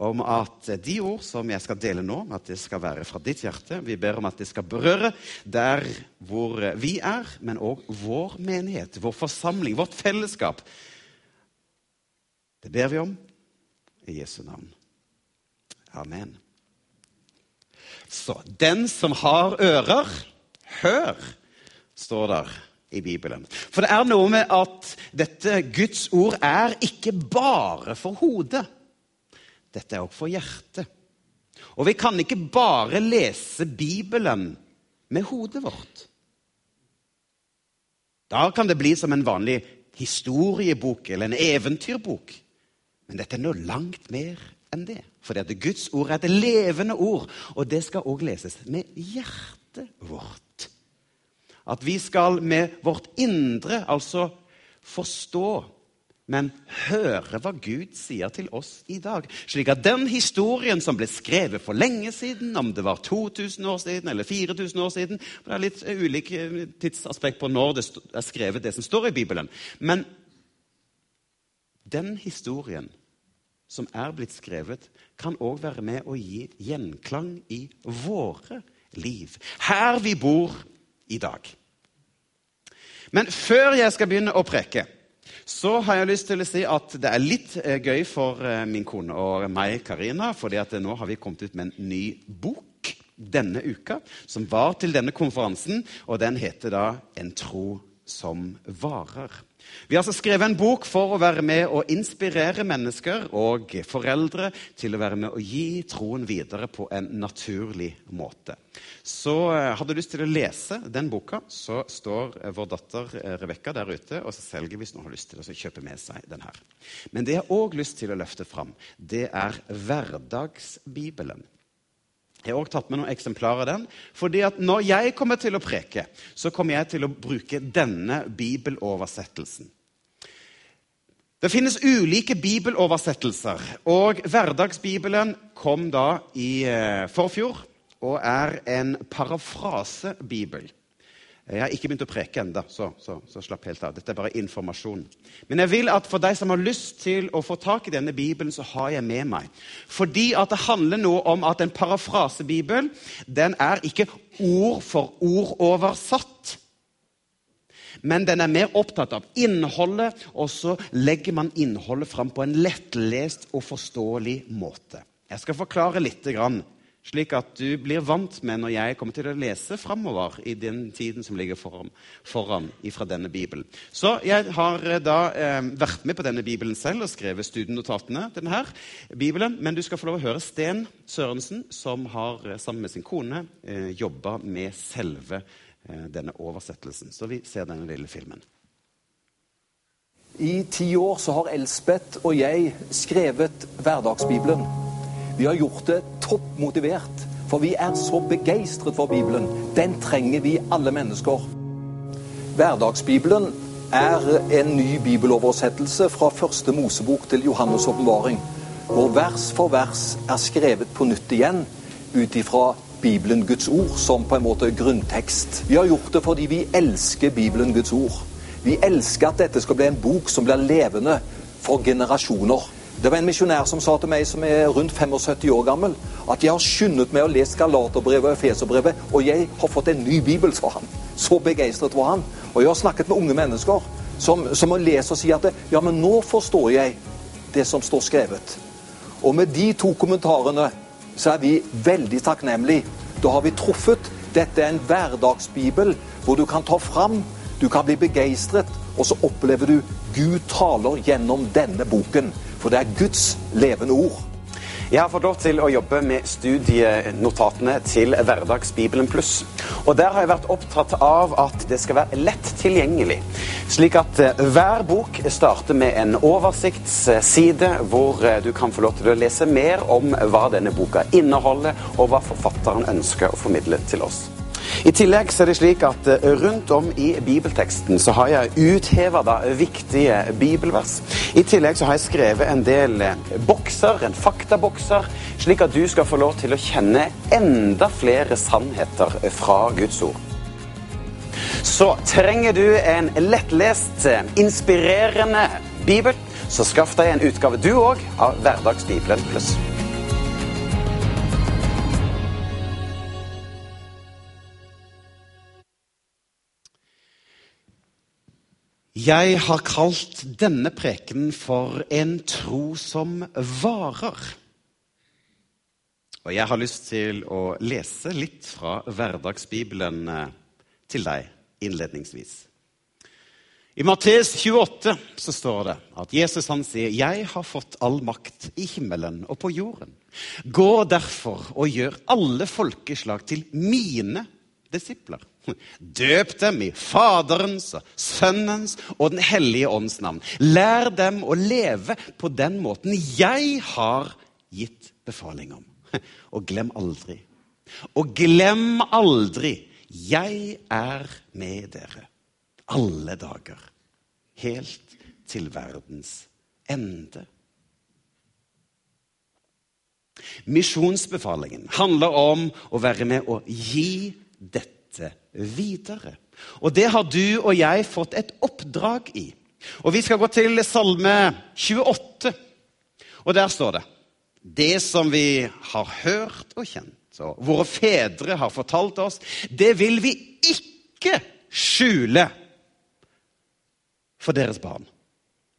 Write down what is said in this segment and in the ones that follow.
om at de ord som jeg skal dele nå, at det skal være fra ditt hjerte. Vi ber om at det skal berøre der hvor vi er, men òg vår menighet, vår forsamling, vårt fellesskap. Det ber vi om i Jesu navn. Amen. Så den som har ører, hør, står der i Bibelen. For det er noe med at dette Guds ord er ikke bare for hodet. Dette er også for hjertet. Og vi kan ikke bare lese Bibelen med hodet vårt. Da kan det bli som en vanlig historiebok eller en eventyrbok. Men dette er noe langt mer enn det. For det Guds ord er et levende ord, og det skal òg leses med hjertet vårt. At vi skal med vårt indre altså forstå men høre hva Gud sier til oss i dag. Slik at den historien som ble skrevet for lenge siden, om det var 2000 år siden eller 4000 år siden Det er litt ulike eh, tidsaspekt på når det er skrevet, det som står i Bibelen. Men den historien som er blitt skrevet, kan òg være med å gi gjenklang i våre liv. Her vi bor i dag. Men før jeg skal begynne å preke så har jeg lyst til å si at det er litt eh, gøy for eh, min kone og meg, Karina, fordi at nå har vi kommet ut med en ny bok denne uka, som var til denne konferansen, og den heter da 'En tro som varer'. Vi har altså skrevet en bok for å være med og inspirere mennesker og foreldre til å være med og gi troen videre på en naturlig måte. Så har hadde du lyst til å lese den boka, så står eh, vår datter eh, Rebekka der ute og så selger hvis noen har lyst til å kjøpe med seg den her. Men det jeg har òg lyst til å løfte fram, det er Hverdagsbibelen. Jeg har også tatt med noen eksemplarer av den. fordi at når jeg kommer til å preke, så kommer jeg til å bruke denne bibeloversettelsen. Det finnes ulike bibeloversettelser, og Hverdagsbibelen kom da i eh, forfjor og er en parafrasebibel. Jeg har ikke begynt å preke ennå, så, så, så, slapp helt av. Dette er bare informasjon. Men jeg vil at for deg som har lyst til å få tak i denne bibelen, så har jeg med meg. Fordi at det handler noe om at en parafrasebibel den er ikke ord for ord oversatt. Men den er mer opptatt av innholdet, og så legger man innholdet fram på en lettlest og forståelig måte. Jeg skal forklare litt grann slik at du blir vant med når jeg kommer til å lese framover i den tiden som ligger foran, foran fra denne Bibelen. Så jeg har eh, da eh, vært med på denne Bibelen selv og skrevet studienotatene til denne Bibelen. Men du skal få lov å høre Sten Sørensen, som har eh, sammen med sin kone eh, jobba med selve eh, denne oversettelsen. Så vi ser denne lille filmen. I ti år så har Elspeth og jeg skrevet Hverdagsbibelen. Vi har gjort det topp motivert, for vi er så begeistret for Bibelen. Den trenger vi alle mennesker. Hverdagsbibelen er en ny bibeloversettelse fra første Mosebok til Johannes' åpenbaring, hvor vers for vers er skrevet på nytt igjen ut ifra Bibelen, Guds ord, som på en måte grunntekst. Vi har gjort det fordi vi elsker Bibelen, Guds ord. Vi elsker at dette skal bli en bok som blir levende for generasjoner. Det var en misjonær som sa til meg, som er rundt 75 år gammel, at jeg har skyndet meg å lese Galaterbrevet og Efeserbrevet, og jeg har fått en ny bibel, sa han. Så begeistret var han. Og jeg har snakket med unge mennesker som, som leser og sier at ja, men nå forstår jeg det som står skrevet. Og med de to kommentarene så er vi veldig takknemlige. Da har vi truffet. Dette er en hverdagsbibel hvor du kan ta fram, du kan bli begeistret, og så opplever du Gud taler gjennom denne boken. For det er Guds levende ord. Jeg har fått lov til å jobbe med studienotatene til Hverdagsbibelen pluss. Og der har jeg vært opptatt av at det skal være lett tilgjengelig. Slik at eh, hver bok starter med en oversiktsside hvor eh, du kan få lov til å lese mer om hva denne boka inneholder, og hva forfatteren ønsker å formidle til oss. I tillegg så er det slik at eh, rundt om i bibelteksten så har jeg utheva viktige bibelvers. I tillegg så har jeg skrevet en del bokser, en faktabokser, slik at du skal få lov til å kjenne enda flere sannheter fra Guds ord. Så trenger du en lettlest, inspirerende bibel, så skaff deg en utgave du òg av Hverdagsbibelen pluss. Jeg har kalt denne preken for en tro som varer. Og jeg har lyst til å lese litt fra Hverdagsbibelen eh, til deg innledningsvis. I Mattes 28 så står det at Jesus han sier, 'Jeg har fått all makt i himmelen og på jorden.' 'Gå derfor og gjør alle folkeslag til mine disipler.' 'Døp dem i Faderens og Sønnens og Den hellige ånds navn.' 'Lær dem å leve på den måten jeg har gitt befaling om.' Og glem aldri, og glem aldri jeg er med dere alle dager, helt til verdens ende. Misjonsbefalingen handler om å være med og gi dette videre. Og det har du og jeg fått et oppdrag i. Og Vi skal gå til Salme 28, og der står det Det som vi har hørt og kjent og våre fedre har fortalt oss, det vil vi ikke skjule for deres barn.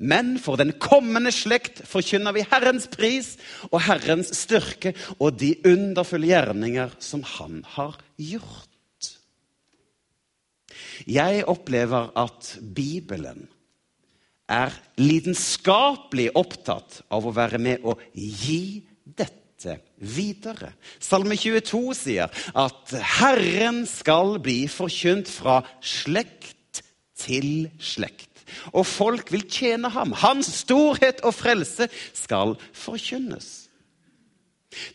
Men for den kommende slekt forkynner vi Herrens pris og Herrens styrke og de underfulle gjerninger som Han har gjort. Jeg opplever at Bibelen er lidenskapelig opptatt av å være med og gi dette videre. Salme 22 sier at Herren skal bli forkynt fra slekt til slekt. Og folk vil tjene ham. Hans storhet og frelse skal forkynnes.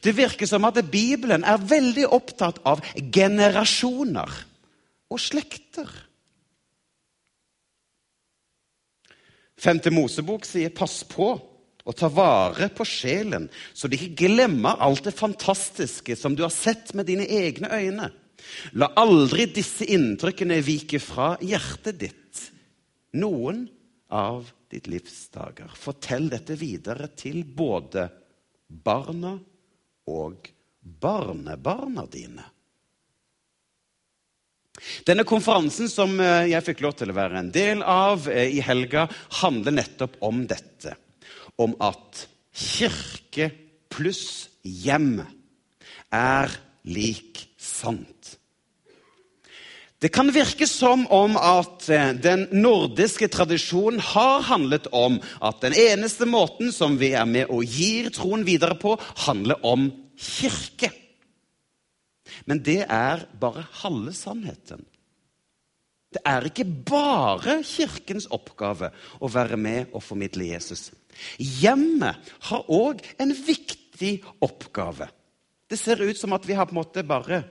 Det virker som at Bibelen er veldig opptatt av generasjoner og slekter. Femte Mosebok sier 'pass på' og ta vare på sjelen, så du ikke glemmer alt det fantastiske som du har sett med dine egne øyne. La aldri disse inntrykkene vike fra hjertet ditt. Noen av ditt livs dager. Fortell dette videre til både barna og barnebarna dine. Denne konferansen som eh, jeg fikk lov til å være en del av eh, i helga, handler nettopp om dette om at kirke pluss hjem er lik sant. Det kan virke som om at eh, den nordiske tradisjonen har handlet om at den eneste måten som vi er med og gir troen videre på, handler om kirke. Men det er bare halve sannheten. Det er ikke bare Kirkens oppgave å være med og formidle Jesus. Hjemmet har òg en viktig oppgave. Det ser ut som at vi har på en måte bare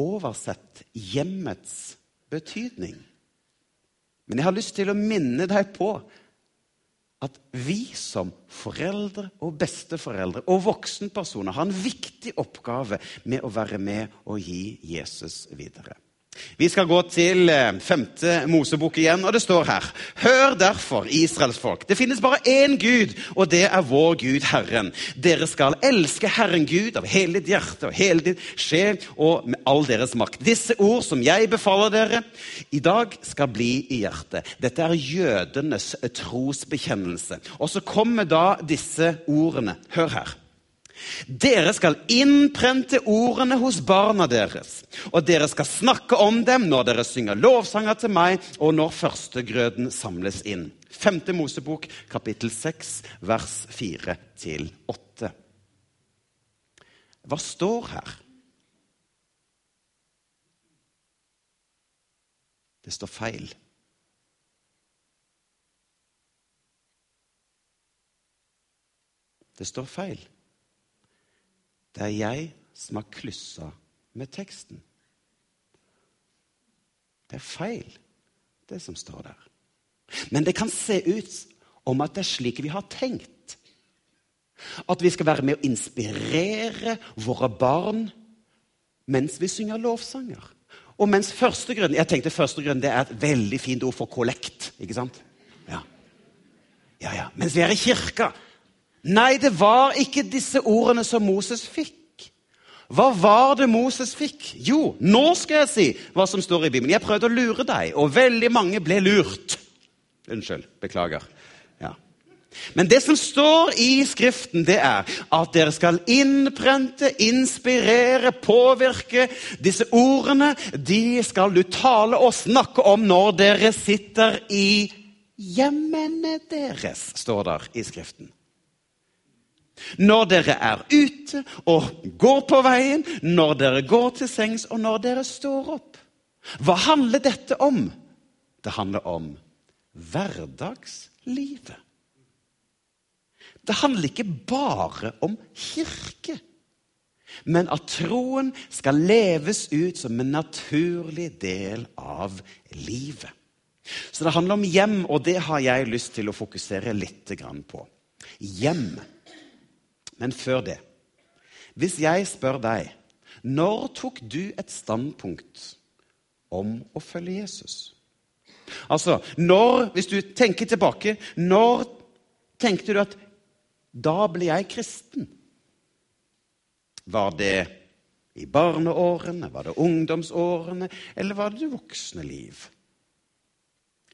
oversett hjemmets betydning. Men jeg har lyst til å minne deg på at vi som foreldre og besteforeldre og voksenpersoner har en viktig oppgave med å være med og gi Jesus videre. Vi skal gå til eh, femte Mosebok igjen, og det står her.: Hør derfor, Israels folk, det finnes bare én Gud, og det er vår Gud, Herren. Dere skal elske Herren Gud av hele ditt hjerte og hele ditt sjel og med all deres makt. Disse ord som jeg befaler dere i dag, skal bli i hjertet. Dette er jødenes trosbekjennelse. Og så kommer da disse ordene. Hør her. Dere skal innprente ordene hos barna deres, og dere skal snakke om dem når dere synger lovsanger til meg, og når førstegrøden samles inn. 5. Mosebok, kapittel 6, vers 4-8. Hva står her? Det står feil. Det står feil. Det er jeg som har klussa med teksten. Det er feil, det som står der. Men det kan se ut om at det er slik vi har tenkt. At vi skal være med å inspirere våre barn mens vi synger lovsanger. Og mens første grunn, Jeg tenkte første grunn det er et veldig fint ord for kollekt. ikke sant? Ja. ja, ja. Mens vi er i kirka. Nei, det var ikke disse ordene som Moses fikk. Hva var det Moses fikk? Jo, nå skal jeg si hva som står i Bibelen. Jeg prøvde å lure deg, og veldig mange ble lurt. Unnskyld. Beklager. Ja. Men det som står i Skriften, det er at dere skal innprente, inspirere, påvirke. Disse ordene de skal du tale og snakke om når dere sitter i hjemmene deres, står der i Skriften. Når dere er ute og går på veien, når dere går til sengs, og når dere står opp. Hva handler dette om? Det handler om hverdagslivet. Det handler ikke bare om kirke, men at troen skal leves ut som en naturlig del av livet. Så det handler om hjem, og det har jeg lyst til å fokusere litt på. Hjem. Men før det Hvis jeg spør deg når tok du et standpunkt om å følge Jesus? Altså, når, Hvis du tenker tilbake, når tenkte du at da ble jeg kristen. Var det i barneårene, var det ungdomsårene, eller var det det voksne liv?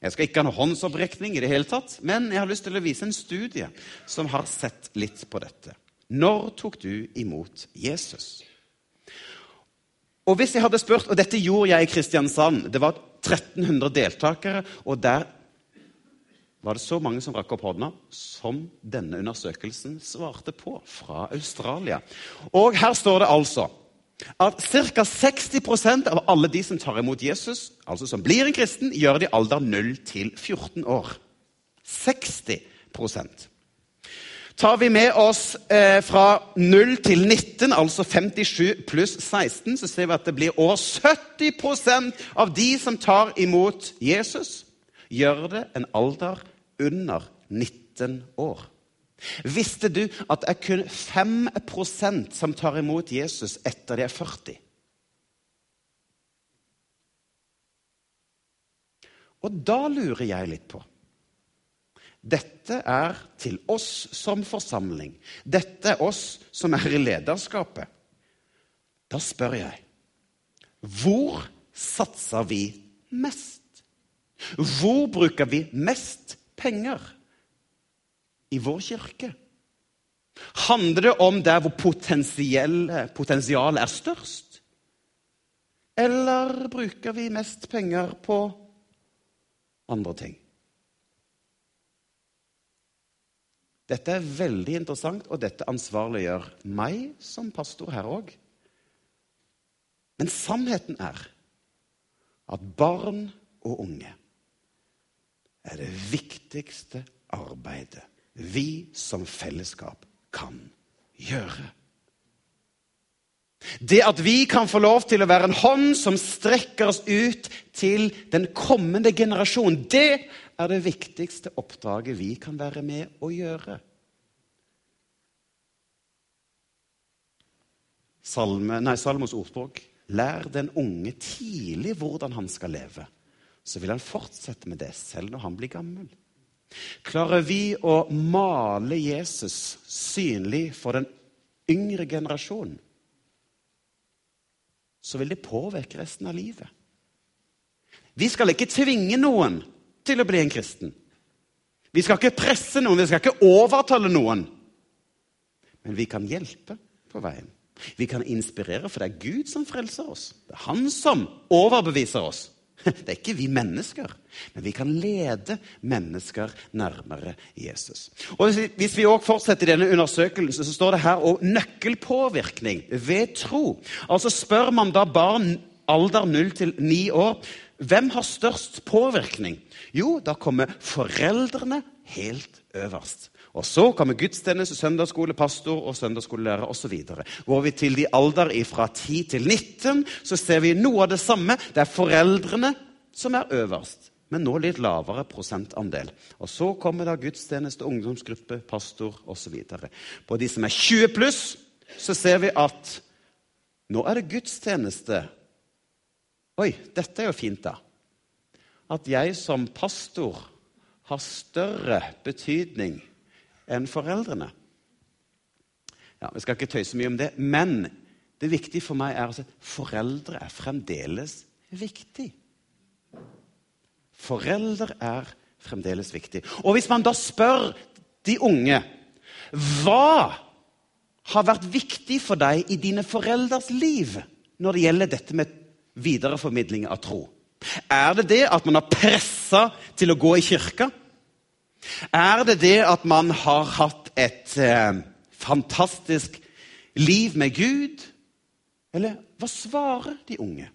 Jeg skal ikke ha noen håndsopprekning, i det hele tatt, men jeg har lyst til å vise en studie som har sett litt på dette. Når tok du imot Jesus? Og hvis jeg hadde spurt, og Dette gjorde jeg i Kristiansand. Det var 1300 deltakere, og der var det så mange som rakk opp hånda som denne undersøkelsen svarte på fra Australia. Og her står det altså at ca. 60% av alle de som tar imot Jesus, altså som blir en kristen, gjør det i alder 0 til 14 år. 60 Tar vi med oss eh, fra 0 til 19, altså 57 pluss 16, så ser vi at det blir over 70% av de som tar imot Jesus, gjør det en alder under 19 år. Visste du at det er kun 5% som tar imot Jesus etter de er 40? Og da lurer jeg litt på Dette er til oss som forsamling. Dette er oss som er i lederskapet. Da spør jeg hvor satser vi mest? Hvor bruker vi mest penger i vår kirke? Handler det om der hvor potensialet er størst? Eller bruker vi mest penger på andre ting? Dette er veldig interessant, og dette ansvarliggjør meg som pastor her òg. Men sannheten er at barn og unge er det viktigste arbeidet vi som fellesskap kan gjøre. Det at vi kan få lov til å være en hånd som strekker oss ut til den kommende generasjon, det er det viktigste oppdraget vi kan være med å gjøre. Salme, nei, Salmos ordspråk Lær den unge tidlig hvordan han skal leve så vil han fortsette med det selv når han blir gammel. Klarer vi å male Jesus synlig for den yngre generasjonen, så vil det påvirke resten av livet. Vi skal ikke tvinge noen til å bli en kristen. Vi skal ikke presse noen, vi skal ikke overtale noen. Men vi kan hjelpe på veien. Vi kan inspirere, for det er Gud som frelser oss. Det er Han som overbeviser oss. Det er ikke vi mennesker, men vi kan lede mennesker nærmere Jesus. Og Hvis vi også fortsetter denne undersøkelsen, så står det her om nøkkelpåvirkning ved tro. Altså Spør man da barn alder 0 til 9 år hvem har størst påvirkning? Jo, da kommer foreldrene helt øverst. Og Så kommer gudstjeneste, søndagsskole, pastor og søndagsskolelærer osv. Går vi til de alder fra 10 til 19, så ser vi noe av det samme. Det er foreldrene som er øverst, men nå litt lavere prosentandel. Og Så kommer da gudstjeneste, ungdomsgruppe, pastor osv. På de som er 20 pluss, så ser vi at nå er det gudstjeneste. Oi, dette er jo fint, da. At jeg som pastor har større betydning enn foreldrene. Ja, Vi skal ikke tøyse mye om det, men det viktige for meg er at foreldre er fremdeles viktig. Foreldre er fremdeles viktig. Og hvis man da spør de unge hva har vært viktig for deg i dine foreldres liv når det gjelder dette med videreformidling av tro? Er det det at man har pressa til å gå i kirka? Er det det at man har hatt et eh, fantastisk liv med Gud? Eller hva svarer de unge?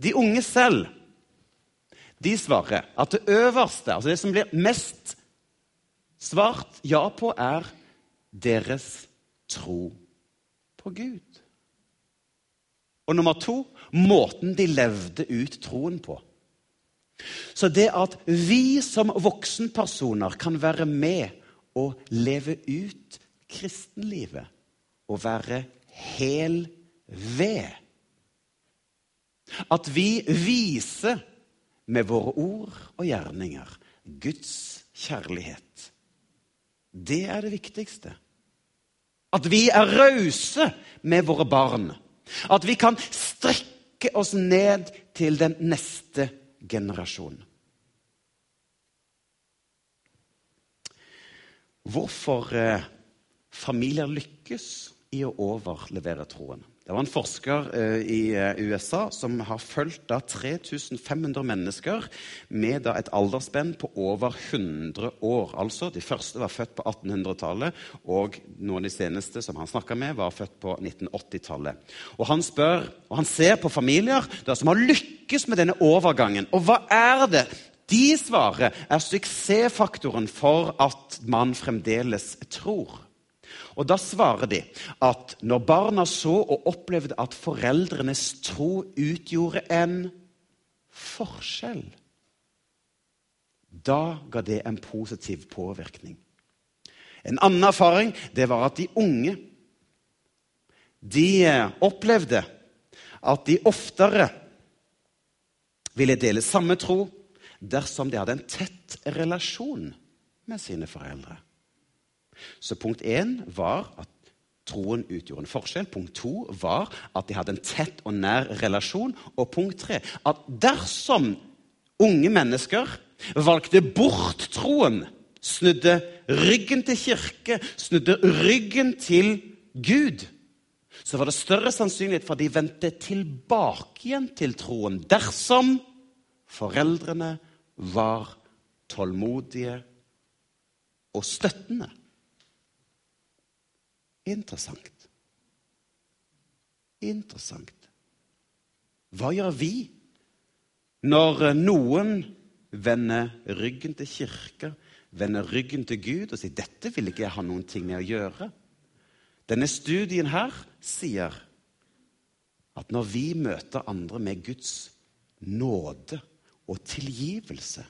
De unge selv de svarer at det øverste, altså det som blir mest svart ja på, er deres tro på Gud. Og nummer to måten de levde ut troen på. Så det at vi som voksenpersoner kan være med og leve ut kristenlivet og være hel ved At vi viser med våre ord og gjerninger Guds kjærlighet. Det er det viktigste. At vi er rause med våre barn. At vi kan strekke oss ned til den neste generasjonen. Hvorfor eh, familier lykkes i å overlevere troen. Det var en forsker eh, i eh, USA som har fulgt 3500 mennesker med et aldersspenn på over 100 år. Altså, De første var født på 1800-tallet, og noen av de seneste som han snakka med, var født på 1980-tallet. Og Han spør, og han ser på familier da, som har lykkes med denne overgangen. Og hva er det de svarer er suksessfaktoren for at man fremdeles tror? Og Da svarer de at når barna så og opplevde at foreldrenes tro utgjorde en forskjell, da ga det en positiv påvirkning. En annen erfaring det var at de unge de eh, opplevde at de oftere ville dele samme tro dersom de hadde en tett relasjon med sine foreldre. Så punkt én var at troen utgjorde en forskjell. Punkt to var at de hadde en tett og nær relasjon. Og punkt tre at dersom unge mennesker valgte bort troen, snudde ryggen til kirke, snudde ryggen til Gud, så var det større sannsynlighet for at de vendte tilbake igjen til troen dersom foreldrene var tålmodige og støttende. Interessant. Interessant. Hva gjør vi når noen vender ryggen til kirka, vender ryggen til Gud og sier 'dette vil ikke jeg ha noen ting med å gjøre'? Denne studien her sier at når vi møter andre med Guds nåde og tilgivelse,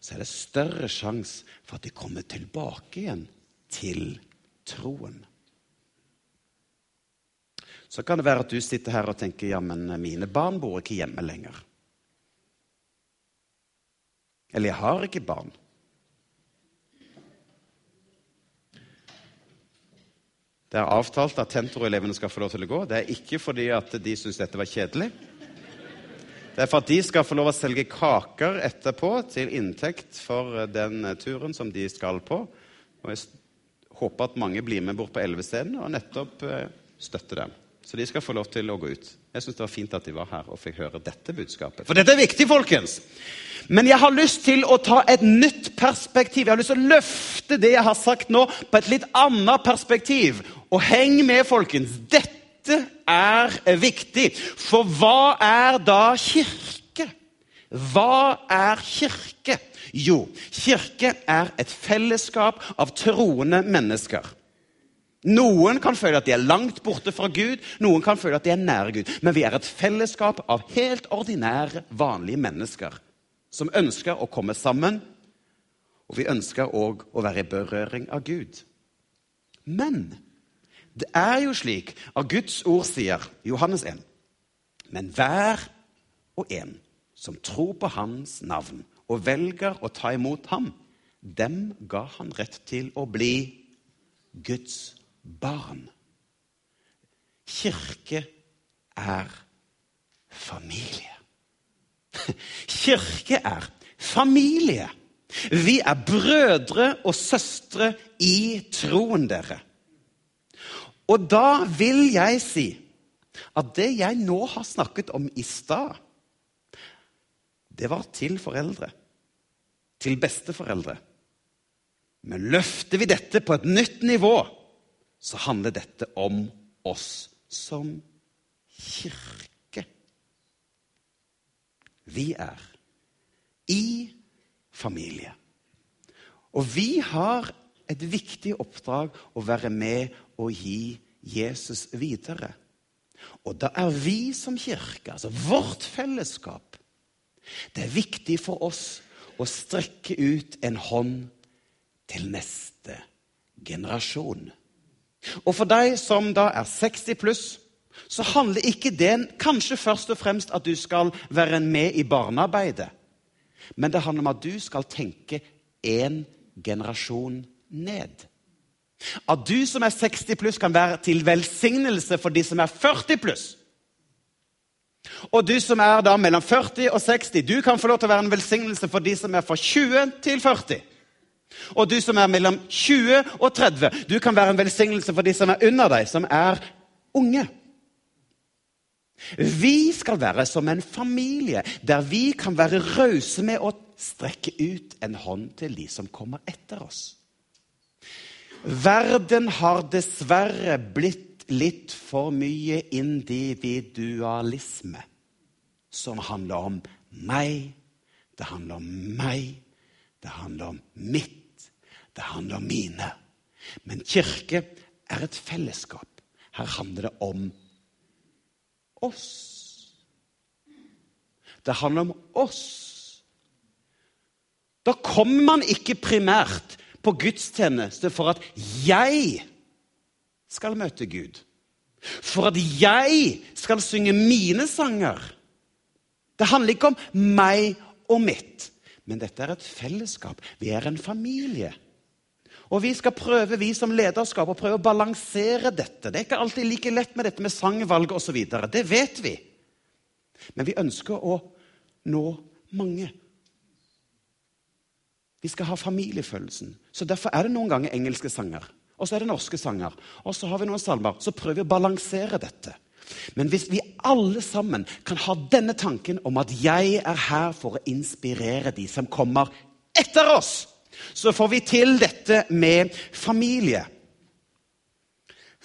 så er det større sjanse for at de kommer tilbake igjen til troen. Så kan det være at du sitter her og tenker ja, men mine barn bor ikke hjemme lenger. Eller jeg har ikke barn. Det er avtalt at Tentro-elevene skal få lov til å gå. Det er ikke fordi at de syns dette var kjedelig. Det er for at de skal få lov å selge kaker etterpå til inntekt for den turen som de skal på. Og jeg håper at mange blir med bort på Elvesteden og nettopp eh, støtter dem. Så de skal få lov til å gå ut. Jeg syns det var fint at de var her og fikk høre dette budskapet. For dette er viktig, folkens! Men jeg har lyst til å ta et nytt perspektiv. Jeg har lyst til å løfte det jeg har sagt nå, på et litt annet perspektiv. Og heng med, folkens. Dette er viktig. For hva er da kirke? Hva er kirke? Jo, kirke er et fellesskap av troende mennesker. Noen kan føle at de er langt borte fra Gud, noen kan føle at de er nære Gud. Men vi er et fellesskap av helt ordinære, vanlige mennesker som ønsker å komme sammen. Og vi ønsker òg å være i berøring av Gud. Men det er jo slik at Guds ord sier, Johannes 1, men hver og en som tror på Hans navn og velger å ta imot ham, dem ga han rett til å bli Guds barn. Kirke er familie. Kirke er familie. Vi er brødre og søstre i troen, dere. Og da vil jeg si at det jeg nå har snakket om i stad, det var til foreldre. Til besteforeldre. Men løfter vi dette på et nytt nivå, så handler dette om oss som kirke. Vi er i familie. Og vi har et viktig oppdrag å være med og gi Jesus videre. Og da er vi som kirke, altså vårt fellesskap Det er viktig for oss å strekke ut en hånd til neste generasjon. Og for deg som da er 60 pluss, så handler ikke det kanskje først og fremst at du skal være med i barnearbeidet. Men det handler om at du skal tenke én generasjon ned. At du som er 60 pluss, kan være til velsignelse for de som er 40 pluss. Og du som er da mellom 40 og 60, du kan få lov til å være en velsignelse for de som er fra 20 til 40. Og du som er mellom 20 og 30, du kan være en velsignelse for de som er under deg, som er unge. Vi skal være som en familie der vi kan være rause med å strekke ut en hånd til de som kommer etter oss. Verden har dessverre blitt litt for mye individualisme, som handler om meg, det handler om meg, det handler om mitt, det handler om mine. Men kirke er et fellesskap. Her handler det om oss. Det handler om oss. Da kommer man ikke primært på gudstjeneste for at jeg skal møte Gud. For at jeg skal synge mine sanger. Det handler ikke om meg og mitt. Men dette er et fellesskap. Vi er en familie. Og vi skal prøve, vi som lederskap, å prøve å balansere dette. Det er ikke alltid like lett med dette med sangvalg osv. Det vet vi. Men vi ønsker å nå mange. Vi skal ha familiefølelsen. Så Derfor er det noen ganger engelske sanger. Og så er det norske sanger. Og så har vi noen salmer. Så prøver vi å balansere dette. Men hvis vi alle sammen kan ha denne tanken om at jeg er her for å inspirere de som kommer etter oss, så får vi til dette med familie.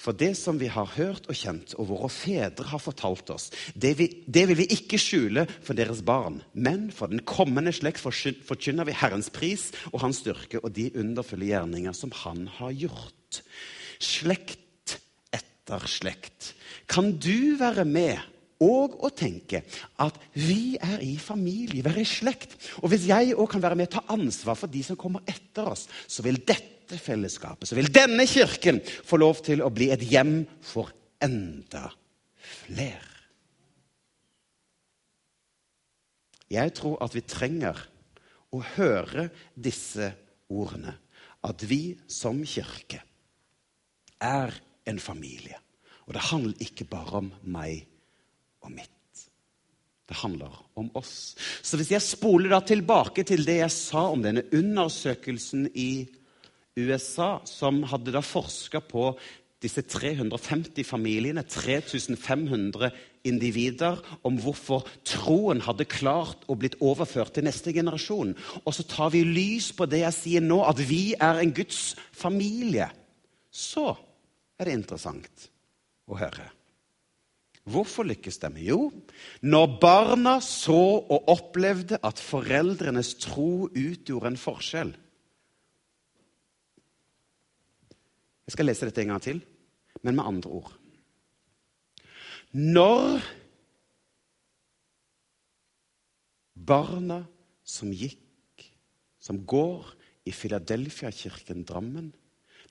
For det som vi har hørt og kjent, og våre fedre har fortalt oss, det, vi, det vil vi ikke skjule for deres barn. Men for den kommende slekt forkynner vi Herrens pris og Hans styrke og de underfulle gjerninger som Han har gjort. Slekt etter slekt kan du være med og å tenke at vi er i familie, være i slekt. Og hvis jeg òg kan være med og ta ansvar for de som kommer etter oss, så vil dette fellesskapet, så vil denne kirken få lov til å bli et hjem for enda flere. Jeg tror at vi trenger å høre disse ordene. At vi som kirke er en familie. Og det handler ikke bare om meg og mitt. Det handler om oss. Så hvis jeg spoler da tilbake til det jeg sa om denne undersøkelsen i USA, som hadde da forska på disse 350 familiene, 3500 individer, om hvorfor troen hadde klart å blitt overført til neste generasjon. Og så tar vi lys på det jeg sier nå, at vi er en Guds familie. Så er det interessant å høre Hvorfor lykkes de? Jo, når barna så og opplevde at foreldrenes tro utgjorde en forskjell. Jeg skal lese dette en gang til, men med andre ord. Når barna som gikk, som går i Filadelfia-kirken Drammen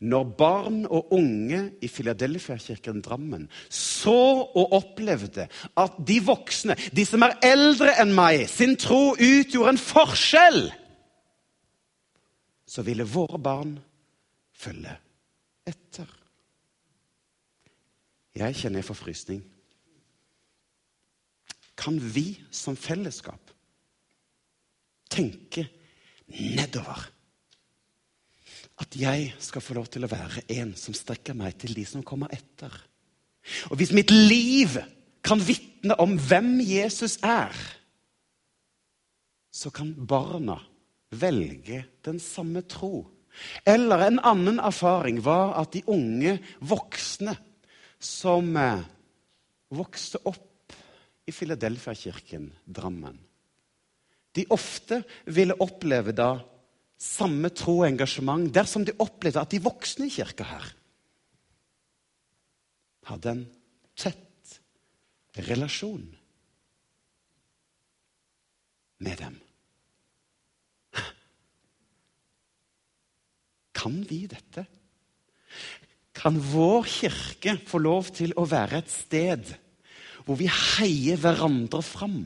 når barn og unge i Filadelfia-kirken Drammen så og opplevde at de voksne, de som er eldre enn meg, sin tro utgjorde en forskjell, så ville våre barn følge etter. Jeg kjenner forfrysning. Kan vi som fellesskap tenke nedover? At jeg skal få lov til å være en som strekker meg til de som kommer etter. Og hvis mitt liv kan vitne om hvem Jesus er, så kan barna velge den samme tro. Eller en annen erfaring var at de unge voksne som eh, vokste opp i Filadelfia-kirken Drammen, de ofte ville oppleve da samme tro og engasjement dersom de opplevde at de voksne i kirka her hadde en tett relasjon med dem. Kan vi dette? Kan vår kirke få lov til å være et sted hvor vi heier hverandre fram?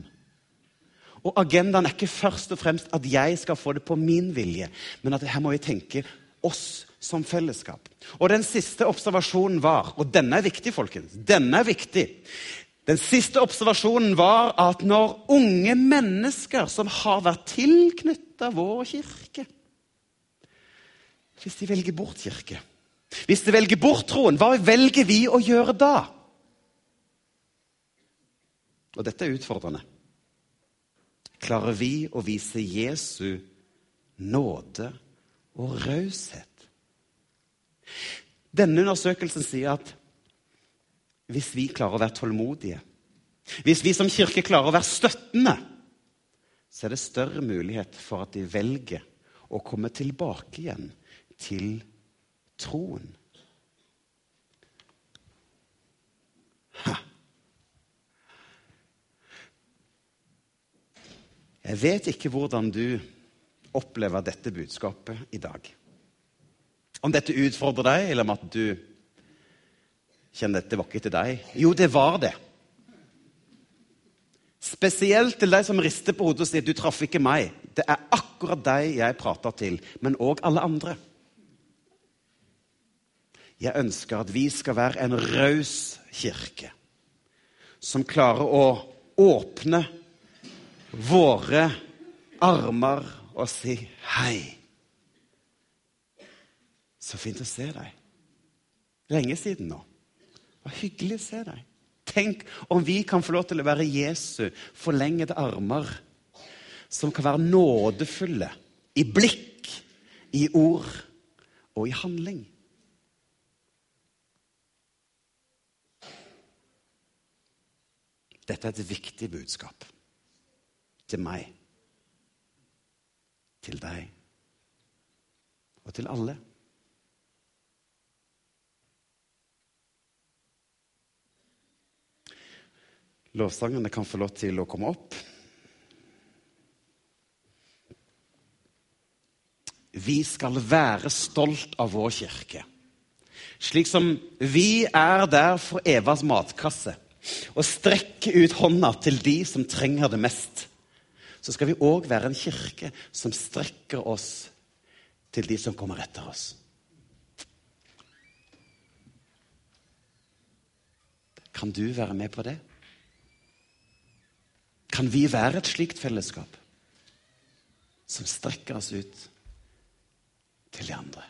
Og agendaen er ikke først og fremst at jeg skal få det på min vilje, men at her må vi tenke oss som fellesskap. Og den siste observasjonen var, og denne er viktig, folkens, denne er viktig. Den siste observasjonen var at når unge mennesker som har vært tilknytta vår kirke Hvis de velger bort kirke, hvis de velger bort troen, hva velger vi å gjøre da? Og dette er utfordrende klarer vi å vise Jesu nåde og raushet. Denne undersøkelsen sier at hvis vi klarer å være tålmodige, hvis vi som kirke klarer å være støttende, så er det større mulighet for at de velger å komme tilbake igjen til troen. Jeg vet ikke hvordan du opplever dette budskapet i dag. Om dette utfordrer deg, eller om at du kjenner dette var ikke til deg. Jo, det var det. Spesielt til deg som rister på hodet og sier du traff ikke meg. Det er akkurat deg jeg prater til, men òg alle andre. Jeg ønsker at vi skal være en raus kirke som klarer å åpne våre armer og si hei. Så fint å se deg. Lenge siden nå. Var hyggelig å se deg. Tenk om vi kan få lov til å være Jesu forlengede armer, som kan være nådefulle i blikk, i ord og i handling. Dette er et viktig budskap til meg, til deg og til alle. Lovsangene kan få lov til å komme opp. Vi skal være stolt av vår kirke. Slik som vi er der for Evas matkasse og strekker ut hånda til de som trenger det mest så skal vi òg være en kirke som strekker oss til de som kommer etter oss. Kan du være med på det? Kan vi være et slikt fellesskap som strekker oss ut til de andre?